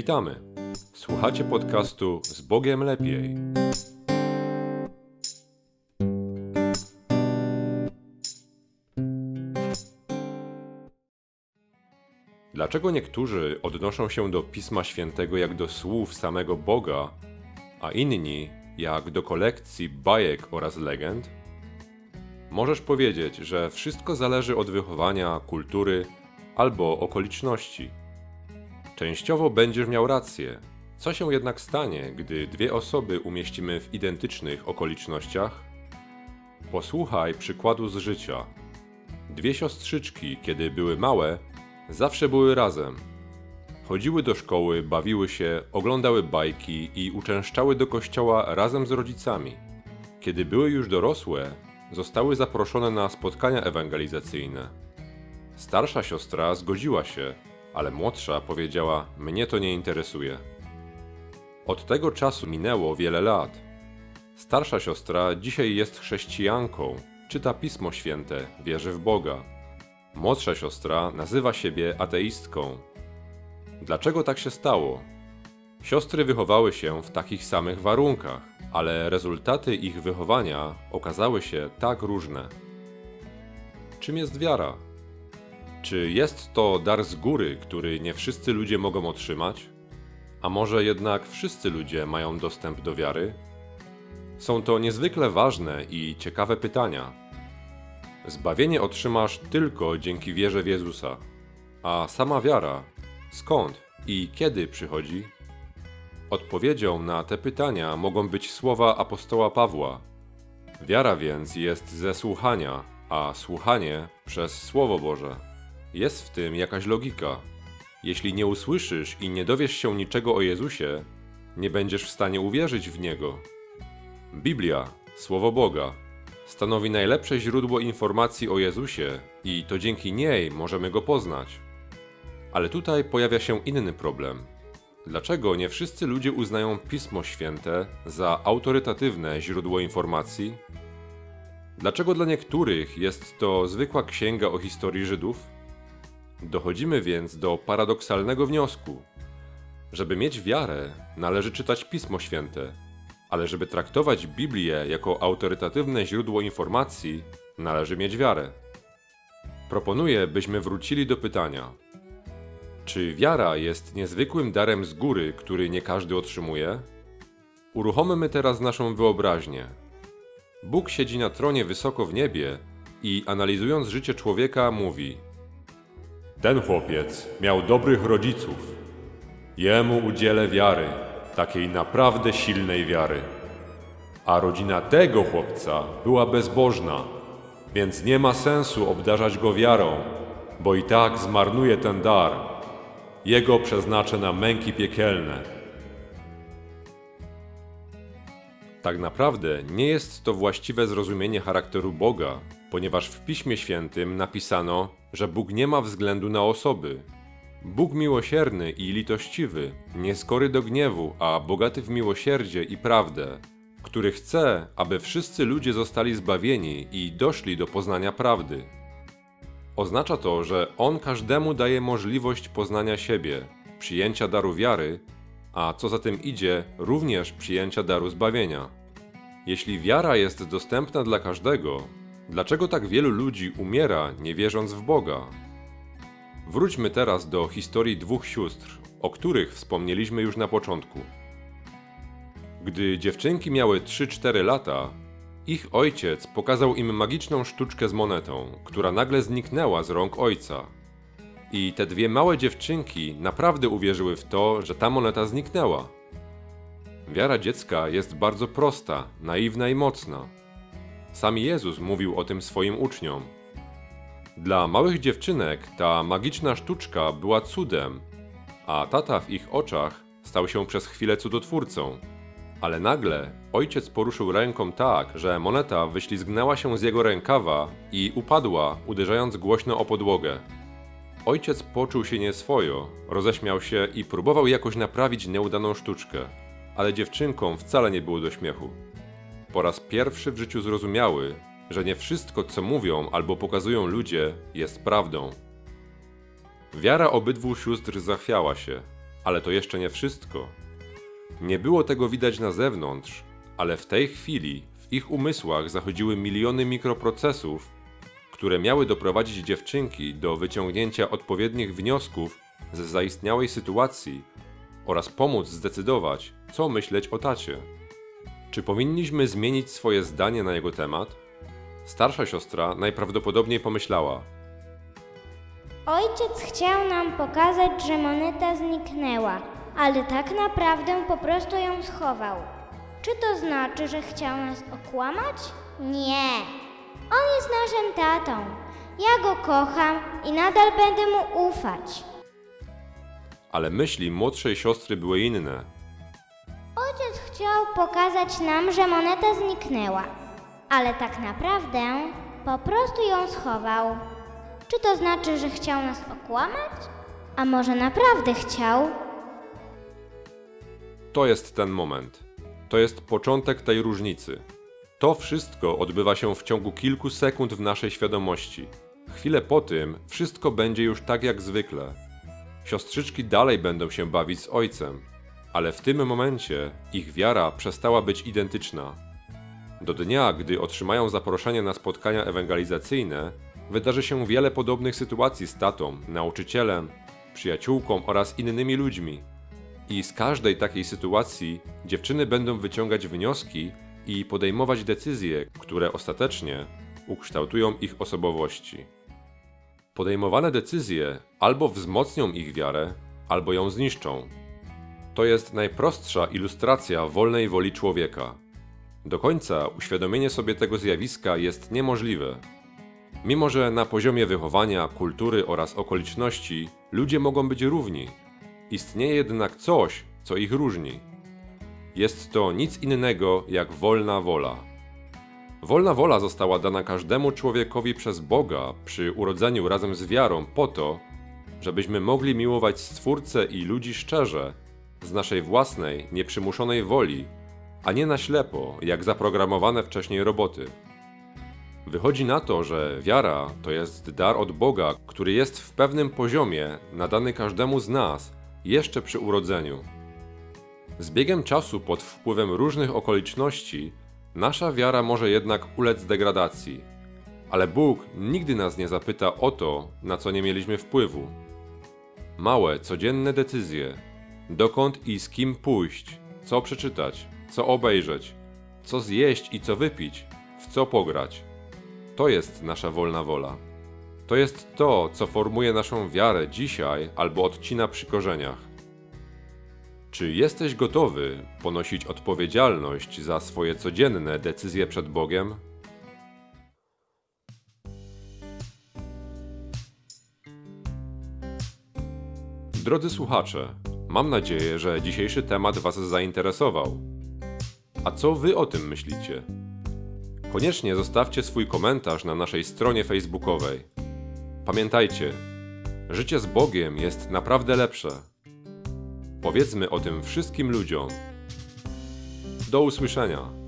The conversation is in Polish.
Witamy. Słuchacie podcastu Z Bogiem Lepiej. Dlaczego niektórzy odnoszą się do Pisma Świętego jak do słów samego Boga, a inni jak do kolekcji bajek oraz legend? Możesz powiedzieć, że wszystko zależy od wychowania, kultury albo okoliczności. Częściowo będziesz miał rację. Co się jednak stanie, gdy dwie osoby umieścimy w identycznych okolicznościach? Posłuchaj przykładu z życia. Dwie siostrzyczki, kiedy były małe, zawsze były razem. Chodziły do szkoły, bawiły się, oglądały bajki i uczęszczały do kościoła razem z rodzicami. Kiedy były już dorosłe, zostały zaproszone na spotkania ewangelizacyjne. Starsza siostra zgodziła się, ale młodsza powiedziała: Mnie to nie interesuje. Od tego czasu minęło wiele lat. Starsza siostra dzisiaj jest chrześcijanką, czyta Pismo Święte, wierzy w Boga. Młodsza siostra nazywa siebie ateistką. Dlaczego tak się stało? Siostry wychowały się w takich samych warunkach, ale rezultaty ich wychowania okazały się tak różne. Czym jest wiara? Czy jest to dar z góry, który nie wszyscy ludzie mogą otrzymać? A może jednak wszyscy ludzie mają dostęp do wiary? Są to niezwykle ważne i ciekawe pytania. Zbawienie otrzymasz tylko dzięki wierze w Jezusa. A sama wiara, skąd i kiedy przychodzi? Odpowiedzią na te pytania mogą być słowa apostoła Pawła. Wiara więc jest ze słuchania, a słuchanie przez Słowo Boże. Jest w tym jakaś logika. Jeśli nie usłyszysz i nie dowiesz się niczego o Jezusie, nie będziesz w stanie uwierzyć w Niego. Biblia, Słowo Boga, stanowi najlepsze źródło informacji o Jezusie i to dzięki niej możemy Go poznać. Ale tutaj pojawia się inny problem. Dlaczego nie wszyscy ludzie uznają Pismo Święte za autorytatywne źródło informacji? Dlaczego dla niektórych jest to zwykła księga o historii Żydów? Dochodzimy więc do paradoksalnego wniosku. Żeby mieć wiarę, należy czytać Pismo Święte, ale żeby traktować Biblię jako autorytatywne źródło informacji, należy mieć wiarę. Proponuję, byśmy wrócili do pytania: czy wiara jest niezwykłym darem z góry, który nie każdy otrzymuje? Uruchommy teraz naszą wyobraźnię. Bóg siedzi na tronie wysoko w niebie i analizując życie człowieka mówi: Ten chłopiec miał dobrych rodziców. Jemu udzielę wiary, takiej naprawdę silnej wiary. A rodzina tego chłopca była bezbożna, więc nie ma sensu obdarzać go wiarą, bo i tak zmarnuje ten dar jego przeznaczę na męki piekielne. Tak naprawdę nie jest to właściwe zrozumienie charakteru Boga, ponieważ w Piśmie Świętym napisano, że Bóg nie ma względu na osoby. Bóg miłosierny i litościwy, nieskory do gniewu, a bogaty w miłosierdzie i prawdę, który chce, aby wszyscy ludzie zostali zbawieni i doszli do poznania prawdy. Oznacza to, że On każdemu daje możliwość poznania siebie, przyjęcia daru wiary, a co za tym idzie, również przyjęcia daru zbawienia. Jeśli wiara jest dostępna dla każdego, dlaczego tak wielu ludzi umiera, nie wierząc w Boga? Wróćmy teraz do historii dwóch sióstr, o których wspomnieliśmy już na początku. Gdy dziewczynki miały 3-4 lata, ich ojciec pokazał im magiczną sztuczkę z monetą, która nagle zniknęła z rąk ojca. I te dwie małe dziewczynki naprawdę uwierzyły w to, że ta moneta zniknęła. Wiara dziecka jest bardzo prosta, naiwna i mocna. Sam Jezus mówił o tym swoim uczniom. Dla małych dziewczynek ta magiczna sztuczka była cudem, a tata w ich oczach stał się przez chwilę cudotwórcą. Ale nagle ojciec poruszył ręką tak, że moneta wyślizgnęła się z jego rękawa i upadła, uderzając głośno o podłogę. Ojciec poczuł się nieswojo, roześmiał się i próbował jakoś naprawić nieudaną sztuczkę, ale dziewczynkom wcale nie było do śmiechu. Po raz pierwszy w życiu zrozumiały, że nie wszystko, co mówią albo pokazują ludzie, jest prawdą. Wiara obydwu sióstr zachwiała się. Ale to jeszcze nie wszystko. Nie było tego widać na zewnątrz, ale w tej chwili w ich umysłach zachodziły miliony mikroprocesów, które miały doprowadzić dziewczynki do wyciągnięcia odpowiednich wniosków ze zaistniałej sytuacji oraz pomóc zdecydować, co myśleć o tacie. Czy powinniśmy zmienić swoje zdanie na jego temat? Starsza siostra najprawdopodobniej pomyślała: Ojciec chciał nam pokazać, że moneta zniknęła, ale tak naprawdę po prostu ją schował. Czy to znaczy, że chciał nas okłamać? Nie. On jest naszym tatą. Ja go kocham i nadal będę mu ufać. Ale myśli młodszej siostry były inne. Chciał pokazać nam, że moneta zniknęła, ale tak naprawdę po prostu ją schował. Czy to znaczy, że chciał nas okłamać? A może naprawdę chciał? To jest ten moment. To jest początek tej różnicy. To wszystko odbywa się w ciągu kilku sekund w naszej świadomości. Chwilę po tym wszystko będzie już tak jak zwykle. Siostrzyczki dalej będą się bawić z ojcem, ale w tym momencie ich wiara przestała być identyczna. Do dnia, gdy otrzymają zaproszenie na spotkania ewangelizacyjne, wydarzy się wiele podobnych sytuacji z tatą, nauczycielem, przyjaciółką oraz innymi ludźmi. I z każdej takiej sytuacji dziewczyny będą wyciągać wnioski i podejmować decyzje, które ostatecznie ukształtują ich osobowości. Podejmowane decyzje albo wzmocnią ich wiarę, albo ją zniszczą. To jest najprostsza ilustracja wolnej woli człowieka. Do końca uświadomienie sobie tego zjawiska jest niemożliwe. Mimo, że na poziomie wychowania, kultury oraz okoliczności ludzie mogą być równi, istnieje jednak coś, co ich różni. Jest to nic innego jak wolna wola. Wolna wola została dana każdemu człowiekowi przez Boga przy urodzeniu razem z wiarą po to, żebyśmy mogli miłować Stwórcę i ludzi szczerze, z naszej własnej, nieprzymuszonej woli, a nie na ślepo, jak zaprogramowane wcześniej roboty. Wychodzi na to, że wiara to jest dar od Boga, który jest w pewnym poziomie nadany każdemu z nas jeszcze przy urodzeniu. Z biegiem czasu, pod wpływem różnych okoliczności, nasza wiara może jednak ulec degradacji, ale Bóg nigdy nas nie zapyta o to, na co nie mieliśmy wpływu. Małe, codzienne decyzje, dokąd i z kim pójść, co przeczytać, co obejrzeć, co zjeść i co wypić, w co pograć. To jest nasza wolna wola. To jest to, co formuje naszą wiarę dzisiaj albo odcina przy korzeniach. Czy jesteś gotowy ponosić odpowiedzialność za swoje codzienne decyzje przed Bogiem? Drodzy słuchacze, mam nadzieję, że dzisiejszy temat Was zainteresował. A co Wy o tym myślicie? Koniecznie zostawcie swój komentarz na naszej stronie facebookowej. Pamiętajcie, życie z Bogiem jest naprawdę lepsze. Powiedzmy o tym wszystkim ludziom. Do usłyszenia.